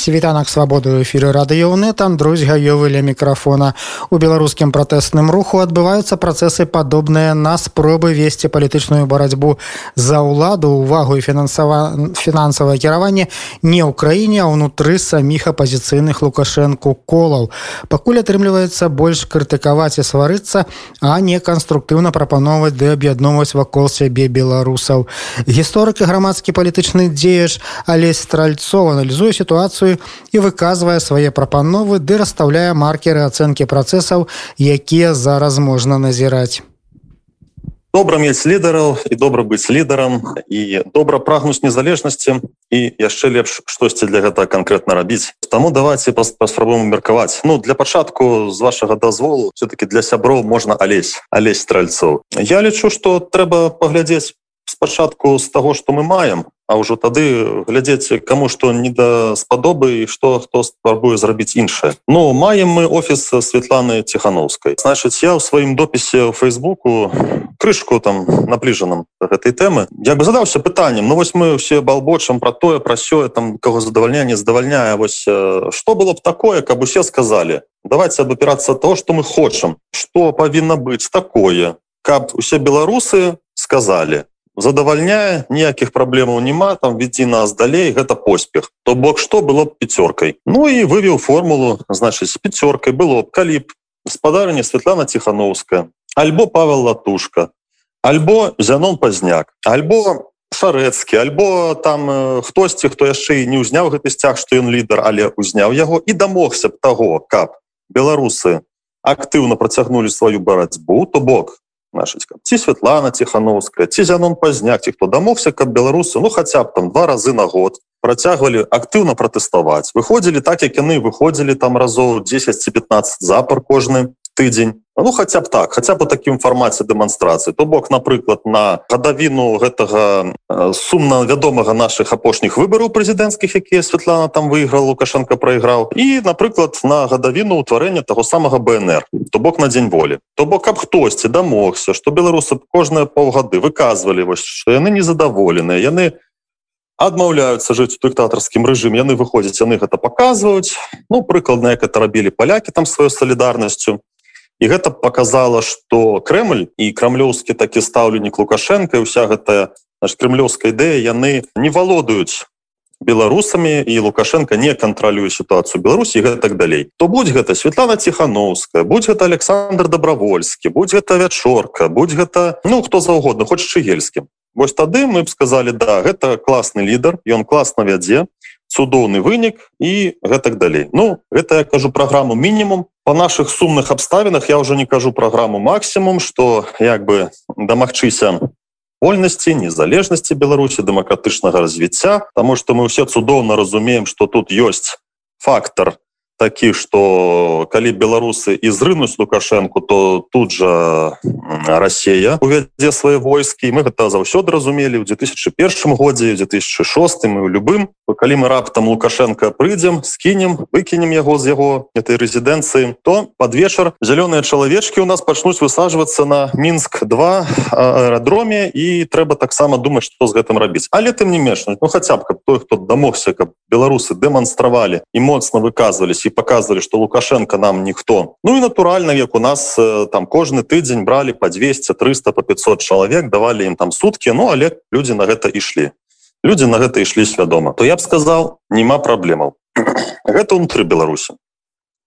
Світанак свабоды эфіры радыёнет Андрусь гаёвы ля мікрафона. У беларускім пратэсным руху адбываюцца працэсы падобныя на спробы весці палітычную барацьбу за ўладу. Увагу і фінансава фінансавае кіраванне не ў краіне а ўнутры саміх апазіцыйных лукашэнку колаў. Пакуль атрымліваецца больш крытыкаваць і сварыцца а не канструктыўна прапановваць ды аб'ядноўваць вакол сябе беларусаў. Гісторык і грамадскі палітычны дзеяч але стральцов аналізуе сітуацыю і выказвае свае прапановы ды расстаўляе маркеры ацэнкі працэсаў якія зараз можна назіраць. Добра мець лідараў і добра быць лідарам і добра прагнуць незалежнасці і яшчэ лепш штосьці для гэта канкрэтна рабіць. Таму давайте паспрабуем меркаваць. Ну для пачатку з вашага дазволу все-таки для сяброў можна алесь алесь стральцоў. Я лічу что трэба паглядзець спачатку з таго што мы маем а ўжо тады глядзець каму што не да спадобы і што хто спрабуе зрабіць іншае. Ну маем мы офіс Светланы ціхановскай значыць я ў сваім допісе ў фейсбуку крышку там набліжаным гэтай тэмы. Як бы задаўся пытанням Ну вось мы все балбочам про тое пра сёе там кого задавальнянне задавальняе вось што было б такое каб усе сказалі? Давайте абапірацца то что мы хочам. Что павінна быць такое каб усе беларусы сказали задавальняе ніякіх праблемаў няма там ведзі нас далей гэта поспех. То бок что было б пяцёркай? Ну і вывеў формулу значыць пяцёркай было б калі б гаспадарня Светлана ціхановская альбо Павел латушка альбо зянон пазняк альбо шарэцкі альбо там э, хтосьці хто яшчэ і не ўзняў гэты сцяг што ён лідар але узняў яго і дамогся б таго каб беларусы актыўна працягнулі сваю барацьбу то бок значыць ці Святлана ціхановская ці зянон пазняк ці хто дамогся каб беларусы ну хаця б там два разы на год працягвалі актыўна пратэставаць выходзілі так як яны выходзілі там разоў 10 ці 15 запар кожны тыдзень ну хаця б так хаця бы такім фармаце дэманстрацыі. То бок напрыклад на гадавіну гэтага сумна вядомага наших апошніх выбараў прэзідэнцкіх якія Святлана там выйграл лукашенко прайграў. І напрыклад на гадавіну ўтварэння таго самага БнР то бок на дзень волі. То бок каб хтосьці дамогся что беларусы кожныя паўгады выказвалі вось что яны незадаволеныя яны адмаўляюцца жыць у дыктатарскім рэжым яны выходзяць яны гэта паказваюць. Ну прыкладна як это рабілі палякі там сваёй салідарнасцю і гэта показала что Крemль і крамлёўскі такі стаўленнік лукашенко уся гэтая кремлёўская ідэя яны не валодаюць беларусамі і лукашенко не кантралюе сітуацыю беларусі гэтак далей. То будь гэта Светлана ціхановская будь гэта Александр добровольскі будь гэта вячорка будь гэта ну хто заўгодна хоць чыгельскім Вось тады мы б сказали да гэта класны лідар ён класна вядзе цудоўны вынік і гэтак далей. Ну гэта я кажу праграму мінімум. По наших сумных абставінах я уже не кажу праграму максимум что як бы дамагчыся вольнасці незалежнасці беларусі дэмакратычнага развіцця тому что мы все цудоўна разумеем что тут ёсць фактор такі что калі беларусы і зрынуць лукашенко то тут же Россия увядзе свае войскі. Мы гэта заўсёды разумелі ў 2001 годзе 2006 і любым. Калі мы раптам лукашенко прыйдзем скінем выкінем яго з яго этой рэзідэнцыі то под вечар зялёныя чалавечкі у нас пачнуць высаджвацца на мінск 2 аэрадроме і трэба таксама думаць что з гэтым рабіць. Але ты не мешнуць ну хаця б каб той хто дамогся каб беларусы дэманстравалі і моцна выказвались і показывали что лукашенко нам ніхто ну і натуральна як у нас там кожны тыдзень брали по 200 300 по 500 чалавек давали ім там сутки ну але люди на гэта ішлі люди на гэта ішлі свядома то я б сказал няма праблемаў гэта унутры беларусі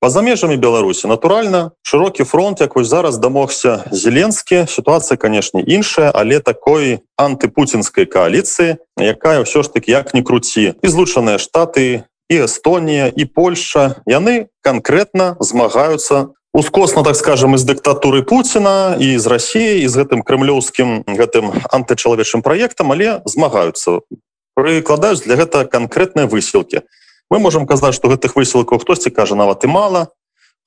за межамі беларусі натуральна шырокі фронт як вось зараз дамогся зеленскі сітуацыя канешне іншая але такой антыпуцінскай коаліцыі якая ўсё ж таки як не круці і злучаныя штаты і Эстонія і Польша. Яны конкретно змагаюцца ускосна так скажем из дыктатуры Путина і з Россией і з гэтым крымлёўскім гэтым антычалавечым проектам але змагаюцца. Прыкладаюць для гэта конкретныя высілки мы можем казаць что гэтых высілкаў хтосьці кажа нават і мало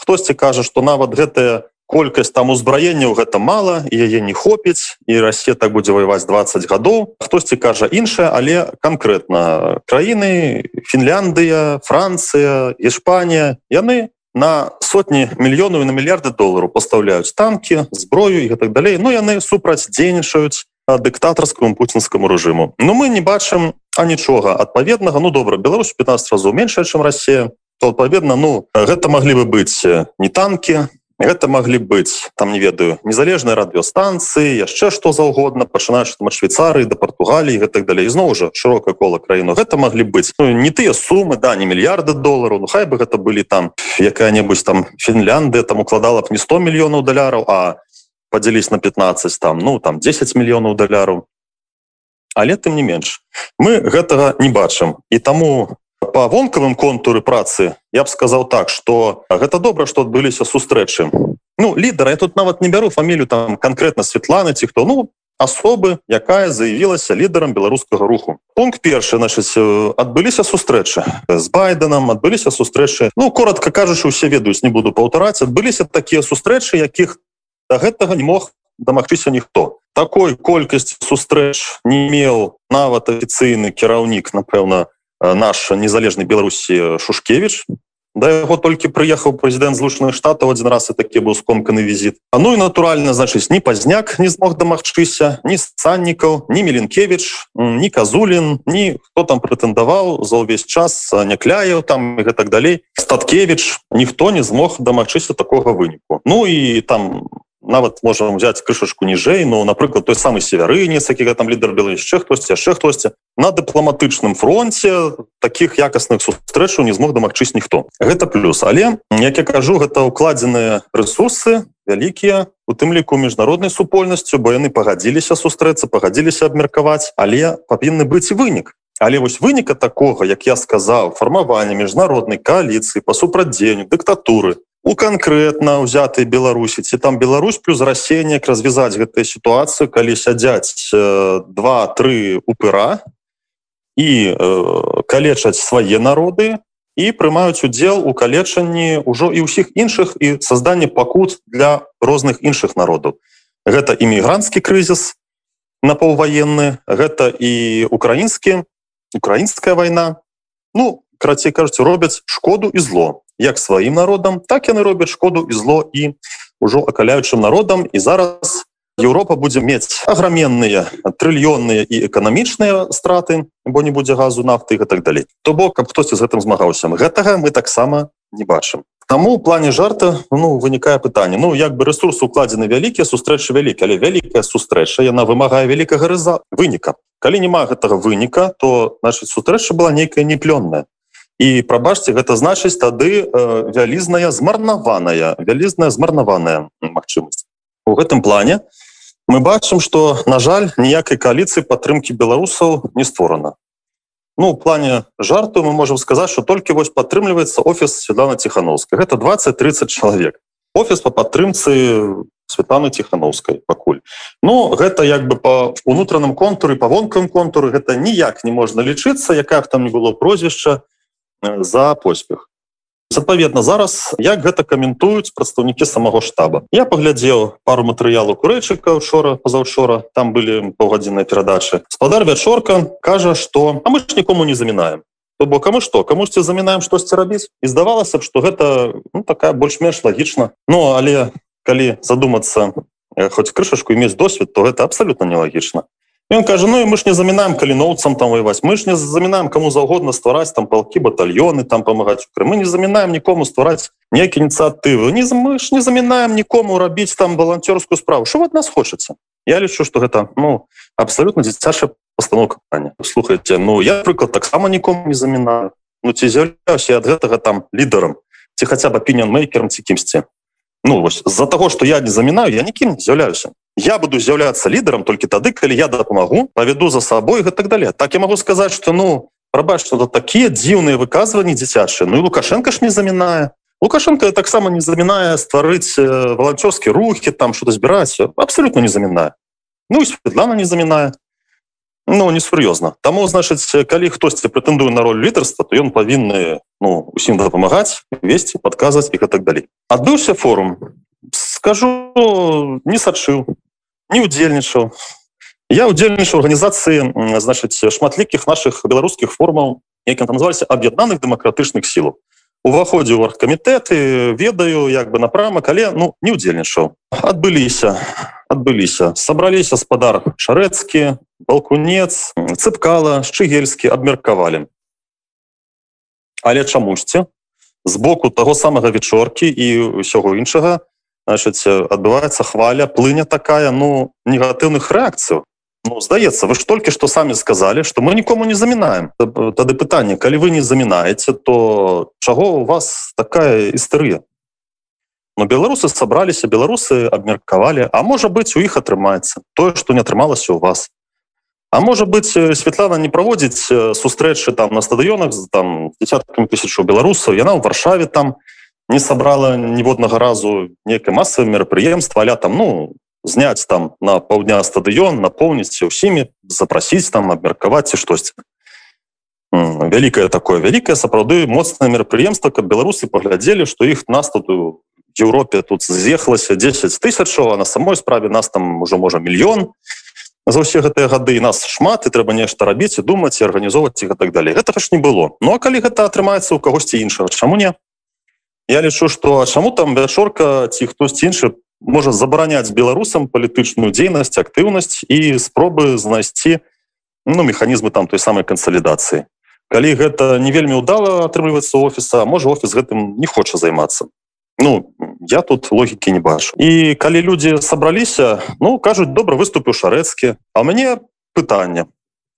хтосьці кажа что нават гэтая колькасць там узбраенняў гэта мала яе не хопіць і Россия так будзе воеваць 20 гадоў. Хтосьці кажа іншае але конкретно краіны Фінляндыя Францыя Іспанія яны на сотні мільёнаў на мільярды долараў пастаўляюць танкі зброю і так далей. Ну яны супраць дзейнічаюць дыктатарскому пуцінскому режиму но мы не бачым а нічога адпаведнага. Ну добра Беларусь 15 разоў меншая чым Россия то адпаведна ну гэта маглі бы быць не танки гэта маглі быць там не ведаю незалежныя радыёстанцыі яшчэ што заўгодна пачынаюць ад швейцарыі да Португаліі гэтак далей зноў жа шырокая кола краіну. Гэта маглі быць ну, не тыя сумы да не мільярды долараў Ну хай бы гэта былі там якая-небудзь там Фінляндыя там укладала б не 100 мільёнаў даляраў а подзялись на 15 там ну там 10 мільёнаў даляраў. Але тым не менш мы гэтага не бачым. І таму по вонкавым контуры працы я б сказаў так что гэта добра что адбыліся сустрэчы. Ну лідера я тут нават не бяру фамілію там конкретно Светланы ці хто ну асобы якая заявілася лідарам беларускага руху. Пункт першы значит адбыліся сустрэчы з байденам адбыліся сустрэчы ну коротко кажучы усе ведаюць не буду паўтараць адбыліся такія сустрэчы якіх до гэтага не мог дамагчыся ніхто. Такой колькасць сустрэч не меў нават афіцыйны кіраўнік напэўна наш незалежны беларусі шушкевич. Да яго толькі прыехаў прэзідэнт злучаных штатаў один раз і такі быў скомканы візіт А ну і натуральна значыць ні пазняк не змог дамагчыся ні саннікаў ні меленкевич ні казулін ні хто там прэтэндаваў за ўвесь час някляяў там і гэтак далей статкевич ніхто не змог дамагчыся такога выніку Ну і там у нават можем взять крышачку ніжэй но напрыклад той самый северынец які там лідар был яшчэ хтосьці яшчэ хтосьці на дыпламатычным фронте таких якасных сустрэчаў не змог дамагчыць ніхто. Гэта плюс. Але як я кажу гэта укладзеныя ресурсы вялікія у тым ліку міжнароднай супольнасцю бо яны пагадзіліся сустрэцца пагадзіліся абмеркаваць але павінны быць вынік. Але вось выніка такога як я сказаў фармаванне міжнароднай коаліцыі па супрадзенню дыктатуры у конкретно узятой беларусі ці там Беларусь плюс рассеянек развязаць гэтую сітуацыю калі сядзяць э, два-тры упыра і э, калечаць свае народы і прымаюць удзел у калечанні ўжо і ўсіх іншых і созданне пакут для розных іншых народаў. Гэта імігранцкі крызіс на паўваенны гэта і украінскі украінская вайна. Ну крацей кажуць робяць шкоду і зло як сваім народам так яны робяць шкоду і зло і ўжо акаляючым народам. І зараз Еўропа будзе мець аграменныя трыльённыя і эканамічныя страты бо не будзе газу нафты і так далей. То бок каб хтосьці з гэтым змагаўся. Гэтага мы таксама не бачым. Таму у плане жарта ну вынікае пытанне. Ну як бы ресурс укладзены вялікія сустрэчы вялікі але вялікая сустрэча яна вымагае вялікага рыза выніка. Калі няма гэтага выніка то значит сустрэча была нейкая неплённая і прабачце гэта значыць тады э, вялізная змарнаваная вялізная змарнаваная магчымасць. У гэтым плане мы бачым что на жаль ніякай коаліцыі падтрымки беларусаў не створана. Ну плане жарту мы можем сказаць что толькі вось падтрымліваецца офіс Светлана тихохановска гэта 20-30 чалавек. Офіс по падтрымцы Светланы тихохановскай пакуль. Ну гэта як бы по унутраным контуры по вонкам контуры гэта ніяк не можна лічыцца якая там не было прозвішча за поспех. Адпаведна зараз як гэта каментуюць прадстаўнікі самого штаба. Я паглядзеў пару матэрыялу курэчыка учора пазаўчора. Там былі паўгадзінныя перадачы. Спадар вячорка кажа что а мы ж нікому не замінаем то бок каму што камусьці замінаем штосьці рабіць? І здавалася б что гэта ну, такая больш-менш лагічна. Ну але калі задумацца хоць крышашку мець досвед то гэта абсолютно нелагічна Ён кажа ну і мы ж не замінаем каліноўцам там воеваць мы ж не замінаем кому заўгодна ствараць там палкі батальёны там памагаць мы не замінаем нікому ствараць нейкі ініцыятывы не мы ж не замінаем нікому рабіць там валанцёрскую справу. Що вот нас хочацца Я лічу что гэта ну абсолютно дзіцячая постановка пытання слухайте ну я прыклад таксама нікому не замінаю. Ну ці з'яўляюся ад гэтага там лідарам ці хаця бы пінен мейкером ці кімсьці Ну вось з-за того что я не замінаю я нікім з'яўляюся я буду з'яўляцца лідарам толькі тады калі я дапамагу павяду за сабой так далее. Так я могу сказаць что ну прабач что такія дзіўныя выказванні дзіцячыя. Ну і лукашенко ж не замінае. Лукашенко таксама не замінае стварыць валанцёрскі рухі там что-то збіраць. Абсолютно не замінае. Ну Светлана не замінае. Ну несур'ёзна. Таму значыць калі хтосьці прэтэндуе на роль лідарства то ён павінны ну усім дапамагаць весці падказваць і так далей. Адбыўся форум. Скажу не сачыў не удзельнічаў я удзельнічаў арганізацыі значыць шматлікіх наших беларускіх формаў які там называліся аб'яднаных дэмакратычных сілаў уваходзе ў аргкамітэты ведаю як бы напрамак але ну не удзельнічаў адбыліся адбыліся сабраліся спадар шарэцкі балкунец цыпкала шчыгельскі абмеркавалі але чамусьці з боку таго самага вечоркі і ўсяго іншага значыць адбываецца хваля плыня такая ну негатыўных рэакцыяў Ну, здаецца вы ж толькі што самі сказалі што мы нікому не замінаем тады пытанне калі вы не замінаеце то чаго у вас такая істэрыя но беларусы сабраліся беларусы абмеркавалі а можа быць у іх атрымаецца тое што не атрымалася у вас. А можа быць Святлана не праводзіць сустрэчы там на стадыёнах там десяткамі тысячу беларусаў яна ў варшаве там не сабрала ніводнага разу некае масавае мерапрыемства аля там ну зняць там на паўдня стадыён напоўніць ўсімі запрасіць там абмеркаваць ці штосьці вялікае такое вялікае сапраўды моцнае мерапрыемства каб беларусы паглядзелі што іх нас тут у Еўропе тут з'ехалася 10 тысячаў а на самой справе нас там уже можа мільён за ўсе гэтыя гады нас шмат і трэба нешта рабіць і думаць і арганізоўваць іх так далей гэтага ж не было. Ну а калі гэта атрымаецца ў кагосьці іншага чаму не Я лічу што чаму там вячорка ці хтось іншы можа забараняць беларусам палітычную дзейнасць актыўнасць і спробы знайсці ну механізмы там той самай кансалідацыі. Калі гэта не вельмі удала атрымліваецца офіса можа офіс гэтым не хоча займацца. Ну я тут логікі не бачу. І калі людзі сабраліся ну кажуць добра выступіў шарэцкі а мяне пытанне.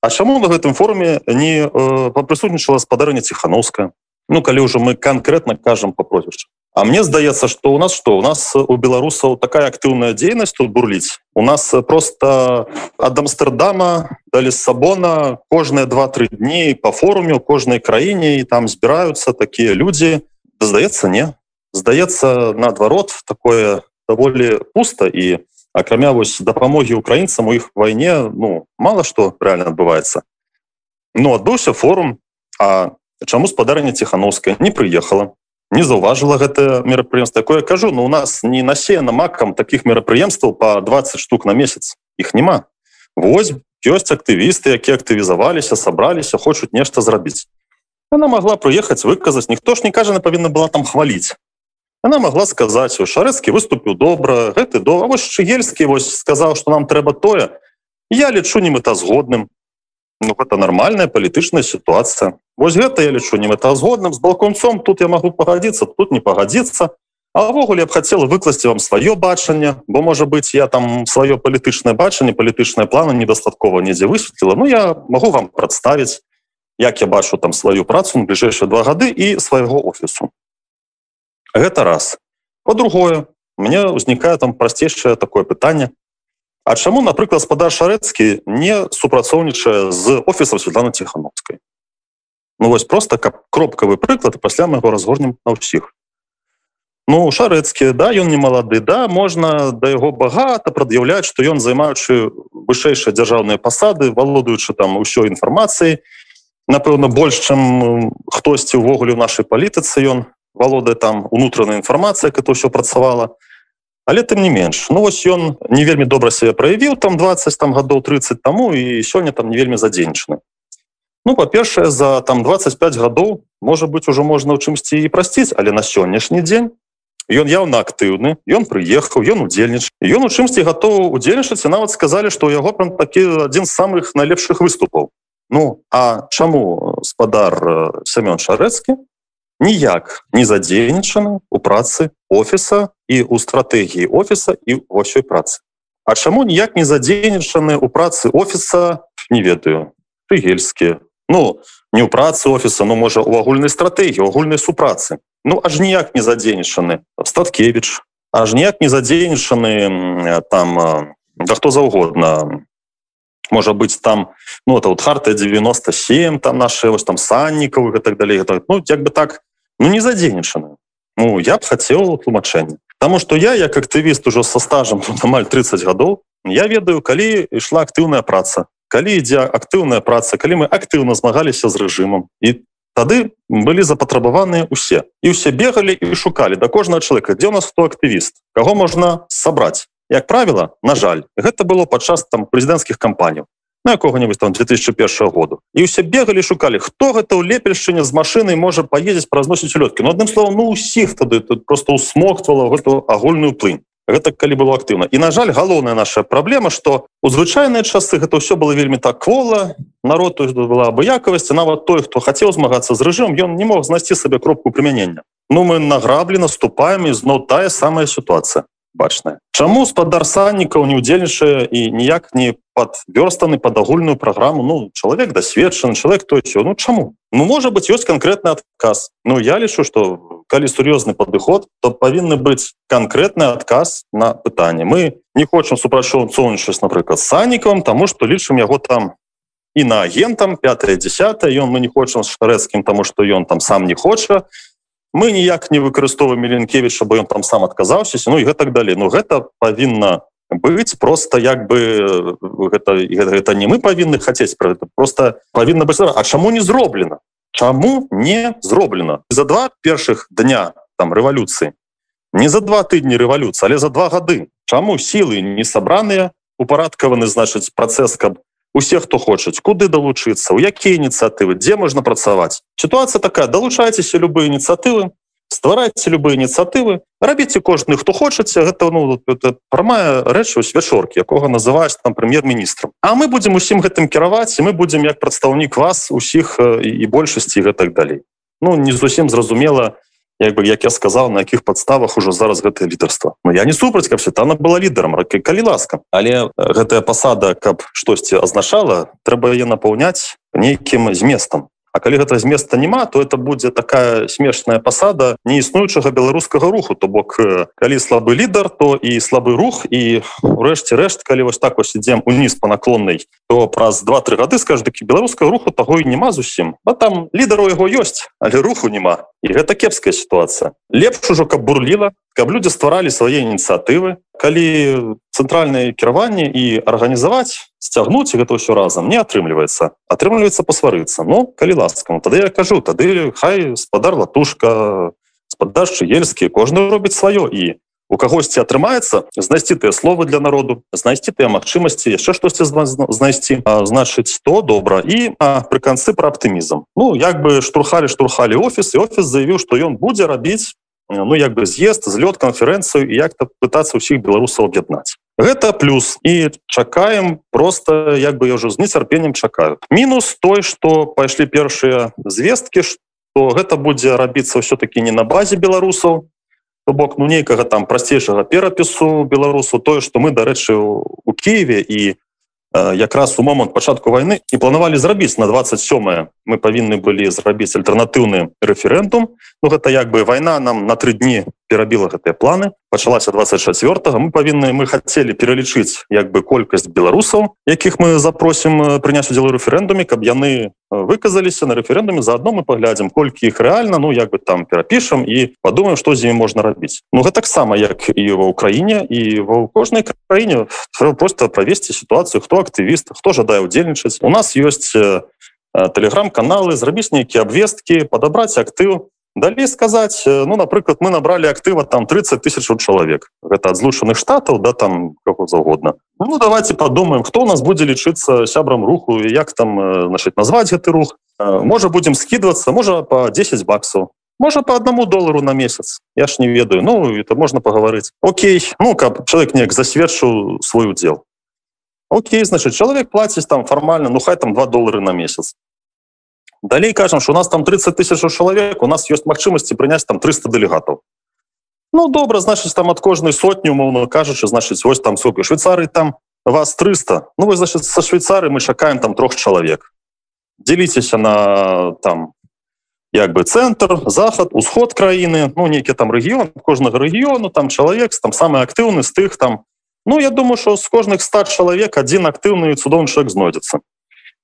А чаму на гэтым форуме не э, папрысутнічала спадарня ціхановская ну калі ўжо мы канкрэтна кажам па прозвішча А мне здаецца что у нас что у нас у беларусаў такая актыўная дзейнасць тут бурліць. У нас просто ад амстердама да лиссабона кожныя два-тры дні по форуме у кожнай краіне і там збіраюцца такія людзі здаецца не здаецца наадварот такое даволі пуста і акрамя вось дапамогі украінцам у іх вайне ну мало что реально адбываецца ну адбыўся форум а чаму спадарня ціхановская не прыехала не заўважыла гэта мерапрыемство такое кажу но ну, у нас не насеяна макам таких мерапрыемстваў по 20 штук на месяц. Их няма. Вось ёсць актывісты якія актывізаваліся сабраліся хочуць нешта зрабіць. Она могла прыехаць выказаць. Ніхто ж не кажа она павінна была там хваліць. Она могла сказаць шарэцкі выступіў добра гэты до вось чыгельскі вось сказаў что нам трэба тое. Я лічу не мэтазгодным Ну гэта нормальная палітычная сітуацыя Вось гэта я лічу не мэтазгодным з балконцом тут я могу пагадзіцца тут не пагадзіцца. Авогуле б хацела выкласці вам сваё бачанне бо можа быть я там сваё палітычнае бачанне палітычнае планы недастаткова недзе высветліла. Ну я могу вам прадставіць як я бачу там сваю працу на бліжэйшыя два гады і свайго офісу. Гэта раз. По-другое мне ўзнікае там прасцейшае такое пытанне. А чаму напрыклад спадар шарэцкі не супрацоўнічае з офісам Светланы ціхановскай Ну вось просто каб кропкавы прыклад пасля мы яго разгорнем на ўсіх. Ну шарэцкі да ён не малады да можна да яго багата прад'яўляць што ён займаючы вышэйшыя дзяржаўныя пасады валодаючы там ўсё інфармацыі напэўна больш чым хтосьці ўвогуле ў нашай палітыцы ён валодае там унутраная інфармацыя это ўсё працавала. Але тым не менш ну вось ён не вельмі добра себе праявіў там 20 там гадоў 30 таму і сёння там не вельмі задзейнічаны Ну па-першае за там 25 гадоў можа быть ужо можна ў чымсьці і прасціць але на сённяшні дзень ён яўна актыўны ён прыехаў ён удзельніч ён у чымсьці гатоў удзельнічаць нават сказалі што ў яго прям такі адзін з самых найлепшых выступаў. Ну а чаму спадар Семён шарэцкі ніяк не задзейнічаны у працы офіса і у стратэгіі офіса і ўсёй працы? А чаму ніяк не задзейнічаны у працы офіса не ведаю прыгельскія ну не ў працы офіса ну можа у агульнай стратэгіі агульнай супрацы. Ну аж ніяк не задзейнічаны статкевич аж ніяк не задзейнічаны там да хто заўгодна. Можа быць там ну это вот харта 97 там наши вось там саннікаў і так далей так, ну як бы так ну не задзейнічаны. Ну я б хацеў тлумачэнне Таму что я як актывіст ужо со стажам амаль 30 гадоў я ведаю калі ішла актыўная праца калі ідзе актыўная праца калі мы актыўна змагаліся з рэжымам і тады былі запатрабаваныя усе і ўсе бегалі і шукалі да кожнага чалавека дзе у нас хто актывіст каго можна сабраць. Як правіла на жаль гэта было падчас там прэзідэнцкіх кампаній на якога-нибудь там 2001 году. І ўсе бегалі шукалі хто гэта ў лепельшчыне з машынай можа паездзіць празносіць лёткі. Но адным словом ну усіх тады тут просто усмоктвала гэту агульную плынь гэта калі было актыўна. І на жаль галоўная наша праблема что у звычайныя часы гэта ўсё было вельмі так квола народ то есть была абыякавасць нават той хто хацеў змагацца з рэжым ён не мог знайсці сабе кропку прымянення. Ну мы награблі наступаем і зноў тая самая сітуацыя бачная. Чаму спадар саннікаў не удзельнічае і ніяк не подвёрстаны под агульную праграму? Ну чалавек дасведчаны чалавек то все ну чаму? Ну можа быть ёсць конкретны адказ. Ну я лічу что калі сур'ёзны падыход то павінны быць конкретны адказ на пытанне мы не хочам супрацоўнічаць напрыклад саннікам тому что лічым яго там і на агентам 5 10 ён мы не хочам з шарэцкім тому что ён там сам не хоча мы ніяк не выкарыстоўваем меленкевича бо ён там сам адказаўся ну і гэтак далей Ну гэта павінна быць просто як бы гэта, гэта, гэта не мы павінны хацець про это просто павінна быць А чаму не зроблена Чаму не зроблена? За два першых дня там рэвалюцыі. Не за два тыдні рэвалюцыі але за два гады. Чаму сілы не сабраныя упарадкаваны значыць працэс каб усе хто хочуць куды далучыцца у якія ініцыятывы дзе можна працаваць. Сітуацыя такая далучайцеся любыя ініцыятывы стварайце любыя ініцыятывы рабіце кожны хто хочаце. Гэта ну прамая рэч у свячоркі якога называюць там прэм'ер-міністрам. А мы будзем усім гэтым кіраваць і мы будзем як прадстаўнік вас усіх і большасці гэтак далей. Ну не зусім зразумела як бы як я сказал на якіх падставах ужо зараз гэтае лідарства. Ну я не супраць каб сетана была лідарам ракі калі ласка. Але гэтая пасада каб штосьці азначала трэба яе напаўняць нейкім зместам А калі гэта з места няма то это будзе такая смешная пасада неіснуючага беларускага руху. То бок калі слабы лідар то і слабы рух. І урэшце рэшт калі вось так вось ідзем уніз по наклоннай то праз два-тры гады скажу такі беларускага руху таго і няма зусім. А там лідару яго ёсць але руху няма. І гэта кепская сітуацыя. Лепш ужо каб бурліла каб людзі стваралі свае ініцыятывы калі цэнтральнае кіраванне і арганізаваць сцягнуць гэта ўсё разам не атрымліваецца. Атрымліваецца пасварыцца. Ну калі ласкам тады я кажу тады хай спадар латушка спаддашчы ельскі кожны робіць сваё. І у кагосьці атрымаецца знайсці тыя словы для народу знайсці тыя магчымасці яшчэ штосьці знайсці. Значыць то добра. І пры канцы пра аптымізм. Ну як бы штурхалі штурхалі офіс і офіс заявіў што ён будзе рабіць ну як бы з'езд злёт канферэнцыю як-то пытацца ўсіх беларусаў аб'яднаць гэта плюс. І чакаем просто як бы я ўжо з нецярпеннем чакаю мінус той что пайшлі першыя звесткі что гэта будзе рабіцца ўсё-таки не на базе беларусаў то бок ну нейкага там прасцейшага перапісу беларусу тое что мы дарэчы у Киеве і якраз у момант пачатку войны і планавалі зрабіць на 27 мы павінны былі зрабіць альтэрнатыўны рэферэндум. Ну гэта як бы вайна нам на тры дні перабіла гэтыя планы. Пачалася 24 мы павінны мы хацелі пералічыць як бы колькасць беларусаў якіх мы запросім прыняць удзел рэферэндуме каб яны выказаліся на рэферэндуме заодно мы паглядзім колькі іх рэальна ну як бы там перапішам і падумаем што з імі можна рабіць Ну гэта таксама як і ва ўкраіне і ва кожнай краіне просто правесці сітуацыю хто актывіст хто жадае удзельнічаць у нас ёсць тэлеграм-каналы зрабіць нейкія абвесткі падабраць актыў далей сказаць ну напрыклад мы набрали актыва там 30 тысяч чалавек гэта ад злучаных штатаў да там како заўгодна ну давайте подумаем хто у нас будзе лічыцца сябрам руху як там значит назваць гэты рух. Можа будем скидываться можа по 10 баксаў можа по одному доллару на месяц. Я ж не ведаю. Ну это можно паговорыць Окей ну каб человек неяк засведчыў свой удзел Окей значит человек плаціць там фармальна ну хай там 2 доллары на месяц далей кажам что у нас там 30 тысяч чалавек у нас есть магчымасці прыняць там 300 дэлегатаў Ну добра значыць там ад кожнай сотні умоўно кажучы значыць вось там сука швейцары там вас 300 Ну вы значит со швейцары мы чакаем там трох чалавек дзеліцеся на там як бы цэнтр захад усход краіны ну нейкі там рэгіён кожнага рэгіёну там чалавек там самы актыўны з тых там. Ну я думаю что з кожных 100 чалавек один актыўны цудоўны чалавек знойдзецца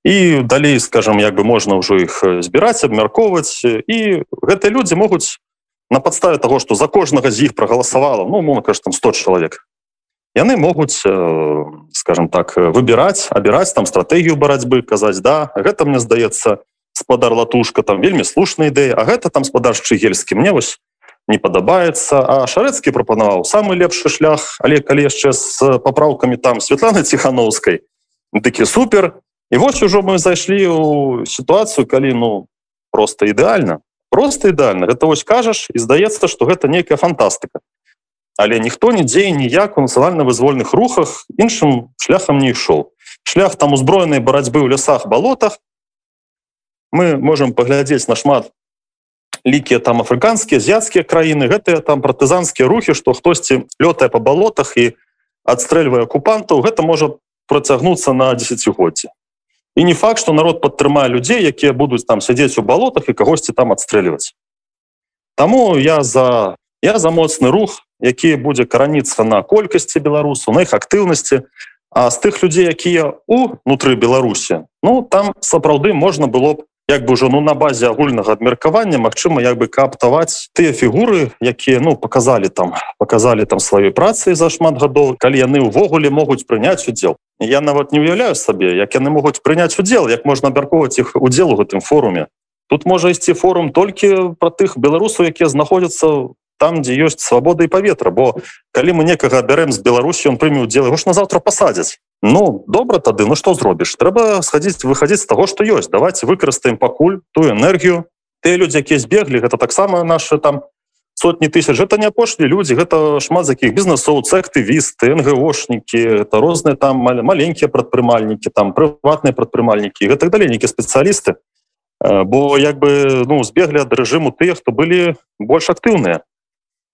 і далей скажем як бы можна ўжо іх збіраць абмяркоўваць. І гэтыя людзі могуць на падставе того что за кожнага з іх прагаласавала ну мона кажа там 100 чалавек яны могуць скажем так выбіраць абіраць там стратэгію барацьбы казаць да гэта мне здаецца спадар латушка там вельмі слушная ідэя А гэта там спадарчы гельскі мне вось не падабаецца а шарэцкі прапанаваў самы лепшы шлях але калі яшчэ з папраўкамі там Светланы ціхановскай такі супер і вось ужо мы зайшлі у сітуацыю калі ну просто ідэальна просто ідэальна гэта вось кажаш і здаецца что гэта нейкая фантастыка. Але ніхто нідзе ніяк у нацыянальна-вызвольных рухах іншым шляхам не ішоў. Шлях там узброенай барацьбы ў лясах балотах. Мы можем паглядзець нашмат лікія там афрыканскія азіяцкія краіны. Гэтыя там партызанскія рухі што хтосьці лётае па балотах і адстрэльвае акупантаў. Гэта можа працягнуцца на десятгоддзі і не факт что народ падтрымае людзей якія будуць там сядзець у балотах і кагосьці там адстрэльваць Таму я за я за моцны рух які будзе караніцца на колькасці беларусу на іх актыўнасці а з тых людзей якія унутры беларусі ну там сапраўды можна было б як бы ўжо ну на базе агульнага абмеркавання Мачыма як бы кааптаваць тыя фігуры якія ну показалі там показалі там сваёй працы за шмат гадоў калі яны ўвогуле могуць прыняць удзел я нават не уяўляю сабе як яны могуць прыняць удзел як можна абмяркоўваць іх удзел у гэтым форуме. Тут можа ісці форум толькі про тых беларусаў якія знаходзяцца там дзе ёсць свабода і паветра. Бо калі мы некага бярэм з беларусі он прыме удзел ж на завтра пасадзяць. Ну добра тады ну что зробіш? Трэба схадзіць выходить з того что ёсць. Давайте выкарыстаем пакуль ту энергію. Ты людзі якія збеглі гэта таксама наши там сотні тысяч. Это не апошнія люди гэта шмат якіх. Бізнесоў цэхтывісты нгошнікі это розныя там маленькія прадпрымальнікі там прыватныя прадпрымальнікі гэтак далей нейкі спецыялісты. Бо як бы ну збеглі ад рэжыму тыя хто былі больш актыўныя.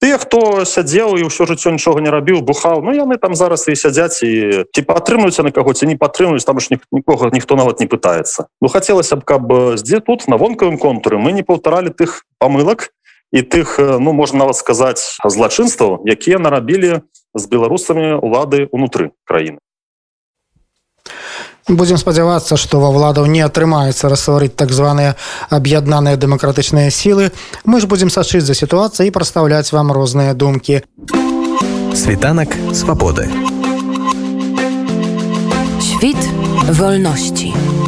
Тыя хто сядзеў і ўсё жыццё нічога не рабіў бухаў Ну яны там зараз і сядзяць і ці падтрымуюцца на каго ці не падтрымуюць там ж нікога ніхто нават не пытаецца. Ну хацелася б каб дзе тут на вонкавым контуры мы не паўтаралі тых памылак і тых ну можна нават сказаць злачынстваў якія нарабілі з беларусамі улады унутры краіны. Будем спадзявацца что ва владаў не атрымаецца рассварыць так званыя аб'яднаныя дэмакратычныя сілы. Мы ж будем сачыць за сітуацыяй і прадстаўляць вам розныя думкі. Світанак свабоды. Світ вольнасці. у